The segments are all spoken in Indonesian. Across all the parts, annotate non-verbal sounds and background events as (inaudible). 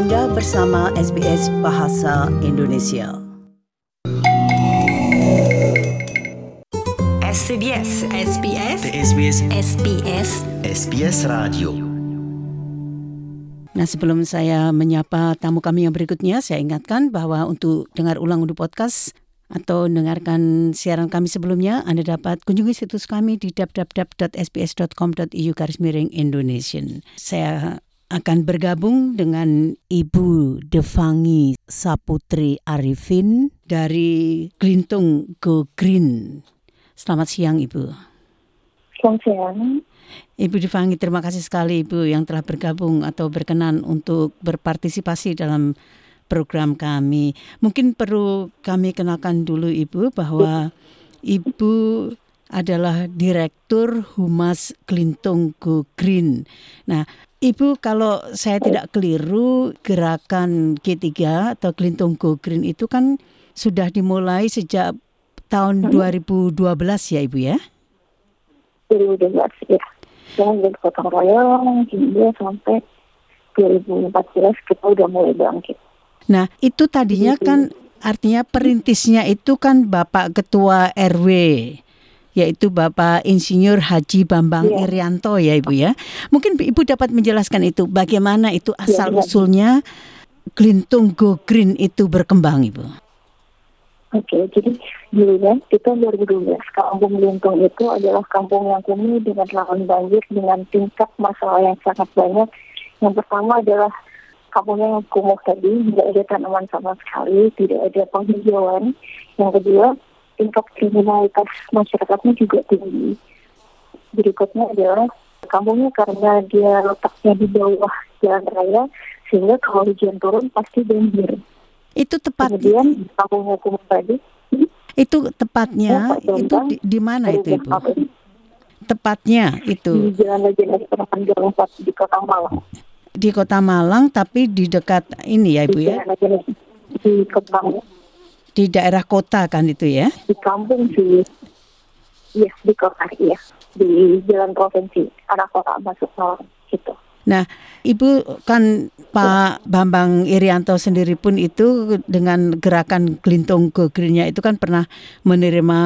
Anda bersama SBS Bahasa Indonesia. SBS SBS SBS SBS SBS Radio Nah, sebelum saya menyapa tamu kami yang berikutnya, saya ingatkan bahwa untuk dengar ulang untuk podcast atau dengarkan siaran kami sebelumnya, Anda dapat kunjungi situs kami di www.sbs.com.au garis miring Indonesian. Saya akan bergabung dengan Ibu Devangi Saputri Arifin dari Glintung Go Green. Selamat siang, Ibu. Selamat siang. Ibu Devangi, terima kasih sekali Ibu yang telah bergabung atau berkenan untuk berpartisipasi dalam program kami. Mungkin perlu kami kenalkan dulu Ibu bahwa Ibu adalah Direktur Humas Kelintung Go Green. Nah, Ibu kalau saya tidak keliru gerakan G3 atau Kelintung Go Green itu kan sudah dimulai sejak tahun 2012 ya Ibu ya? 2012 ya. Saya dari gotong royong hingga sampai 2014 kita udah mulai bangkit. Nah, itu tadinya kan artinya perintisnya itu kan Bapak Ketua RW yaitu Bapak Insinyur Haji Bambang Iya. Irianto ya Ibu ya. Mungkin Ibu dapat menjelaskan itu bagaimana itu asal iya. usulnya Glintung Go Green itu berkembang Ibu. Oke, jadi dulunya di tahun 2012 kampung Lintung itu adalah kampung yang kumuh dengan rawan banjir dengan tingkat masalah yang sangat banyak. Yang pertama adalah kampungnya yang kumuh tadi, tidak ada tanaman sama sekali, tidak ada penghijauan. Yang kedua, tingkat kriminalitas masyarakatnya juga tinggi. Berikutnya adalah kampungnya karena dia letaknya di bawah jalan raya, sehingga kalau hujan turun pasti banjir. Itu tepat Kemudian kampung hukum tadi itu tepatnya Bapak itu di, di mana itu Ibu? di Tepatnya itu Jalan Lejen Penapan Jalan 4 di Kota Malang. di Kota Malang tapi di dekat ini ya Ibu Di ya, Jalan di Kota di daerah kota kan itu ya. di kampung sih. Iya di kota iya di jalan provinsi arah kota masuk Malang gitu. Nah, Ibu kan Pak Bambang Irianto sendiri pun itu dengan gerakan Glintung Go Green-nya itu kan pernah menerima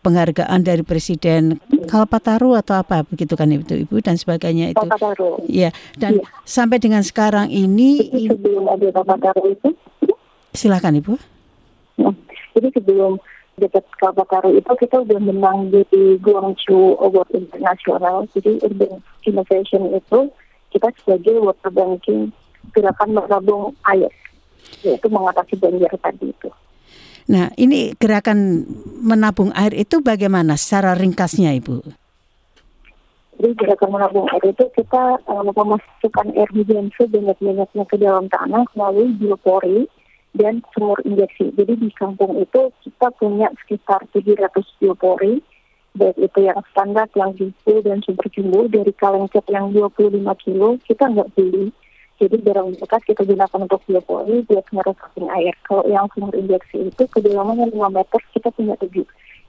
penghargaan dari Presiden Kalpataru atau apa begitu kan itu Ibu dan sebagainya itu. Kota Baru. Iya, dan Iya. sampai dengan sekarang ini sebelum ada Kota Baru itu, silakan Ibu. Nah, jadi sebelum dekat Kota Baru itu kita udah menang di Guangzhou Award Internasional. Jadi Urban Innovation itu kita sebagai water banking gerakan menabung air yaitu mengatasi banjir tadi itu. Nah, ini gerakan menabung air itu bagaimana secara ringkasnya Ibu? Jadi gerakan menabung air itu kita uh, memasukkan air hujan sebanyak-banyaknya ke dalam tanah melalui biopori dan sumur injeksi. Jadi di kampung itu kita punya sekitar 700 biopori, baik itu yang standar, yang jumbo dan super jumbo dari kaleng cat yang 25 kilo kita nggak beli. Jadi barang bekas kita gunakan untuk biopori buat ngerusakin air. Kalau yang sumur injeksi itu kedalamannya 5 meter kita punya 7.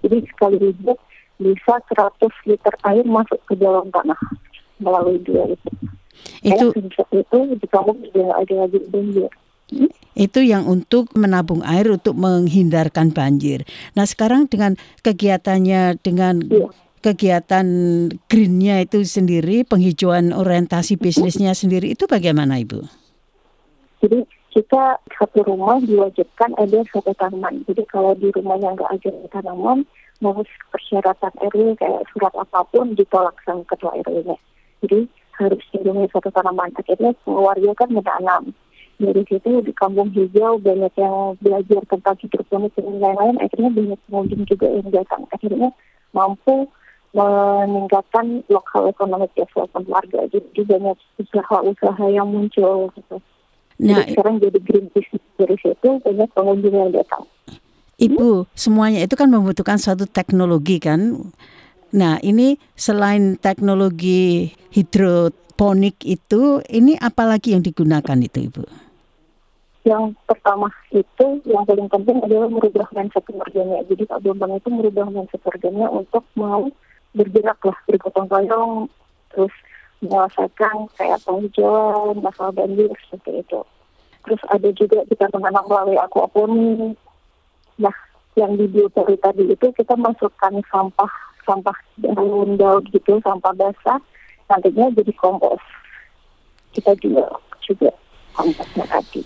Jadi sekali hujan bisa 100 liter air masuk ke dalam tanah melalui dua itu. Itu itu di kampung juga ada lagi banjir. Itu yang untuk menabung air untuk menghindarkan banjir. Nah, sekarang dengan kegiatannya dengan Iya. kegiatan greennya itu sendiri, penghijauan orientasi bisnisnya sendiri itu bagaimana Ibu? Jadi kita satu rumah diwajibkan ada satu tanaman. Jadi kalau di rumahnya nggak ada tanaman, mau persyaratan RW kayak surat apa pun ditolak sama ketua RW-nya. Jadi harus dilindungi satu tanaman. Akhirnya semua warga kan menanam. Dari situ di kampung hijau banyak yang belajar tentang hidroponik dan lain-lain. Akhirnya banyak pengunjung juga yang datang. Akhirnya mampu meningkatkan lokal ekonomi development warga. Jadi banyak usaha-usaha yang muncul gitu. Nah, Jadi sekarang jadi green business dari situ banyak pengunjung yang datang. Ibu, semuanya itu kan membutuhkan suatu teknologi kan. Nah, ini selain teknologi hidroponik itu, ini apalagi yang digunakan itu, Ibu? Yang pertama itu yang paling penting adalah merubah mindset keluarganya. Jadi Pak Bambang itu merubah mindset keluarganya untuk mau bergerak lah, bergotong royong, terus menyelesaikan kayak penghijauan, masalah banjir seperti itu. terus ada juga kita menanam melalui aquaponik. Nah, yang di biopori tadi itu kita masukkan sampah sampah daun-daun gitu, sampah basah, nantinya jadi kompos. Kita juga juga komposnya tadi.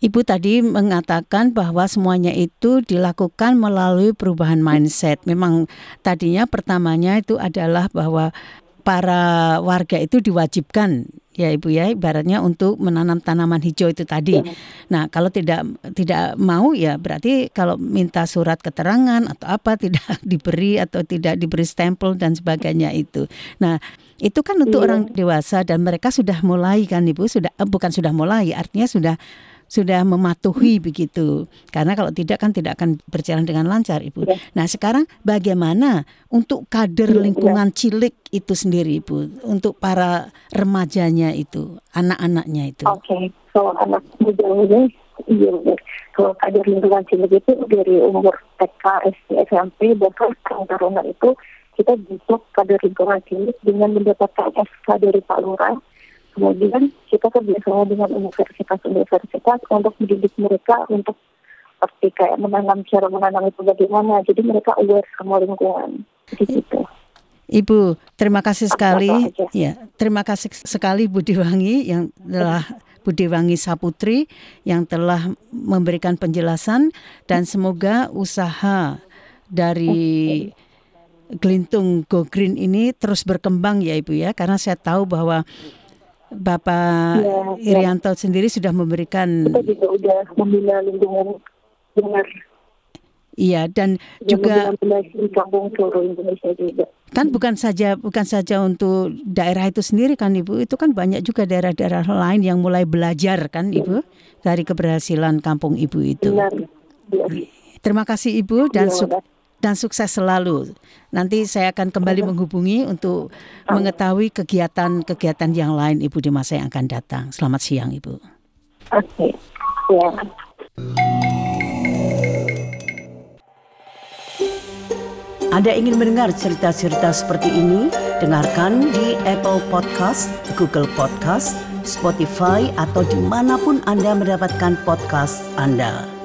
Ibu tadi mengatakan bahwa semuanya itu dilakukan melalui perubahan mindset. Memang tadinya pertamanya itu adalah bahwa para warga itu diwajibkan ya Ibu ya ibaratnya untuk menanam tanaman hijau itu tadi. Ya. Nah, kalau tidak tidak mau ya berarti kalau minta surat keterangan atau apa (laughs) tidak diberi atau tidak diberi stempel dan sebagainya itu. Nah, itu kan untuk ya. orang dewasa dan mereka sudah mulai kan Ibu sudah eh, bukan sudah mulai artinya sudah sudah mematuhi begitu. Karena kalau tidak kan tidak akan berjalan dengan lancar, Ibu. Ya. Nah, sekarang bagaimana untuk kader ya, lingkungan ya. cilik itu sendiri, Ibu, untuk para remajanya itu, anak-anaknya itu? Oke, okay. kalau anak muda ini iya Kalau kader lingkungan cilik itu dari umur TK, SD, SMP, bahkan taruna itu kita butuh kader lingkungan cilik dengan mendapatkan SK dari Pak Lurah Kemudian kita kerjasama dengan universitas-universitas untuk mendidik mereka untuk seperti kayak menanam cara menanam itu bagaimana. Jadi mereka aware sama lingkungan. Di situ. Ibu, terima kasih sekali. Ya, terima kasih sekali Bu Dewangi yang telah Bu Dewangi Saputri yang telah memberikan penjelasan dan semoga usaha dari Gelintung Go Green ini terus berkembang ya Ibu ya karena saya tahu bahwa Bapak ya, Irianto ya. sendiri sudah memberikan kita juga sudah membina lingkungan benar. Iya dan juga di kampung seluruh Indonesia juga. Kan bukan saja bukan saja untuk daerah itu sendiri kan Ibu, itu kan banyak juga daerah-daerah lain yang mulai belajar kan Ibu dari keberhasilan kampung Ibu itu. Benar. Ya. Terima kasih Ibu dan ya, dan sukses selalu. Nanti saya akan kembali menghubungi untuk mengetahui kegiatan-kegiatan yang lain Ibu di masa yang akan datang. Selamat siang Ibu. Oke. Ya. Anda ingin mendengar cerita-cerita seperti ini? Dengarkan di Apple Podcast, Google Podcast, Spotify, atau di mana pun Anda mendapatkan podcast Anda.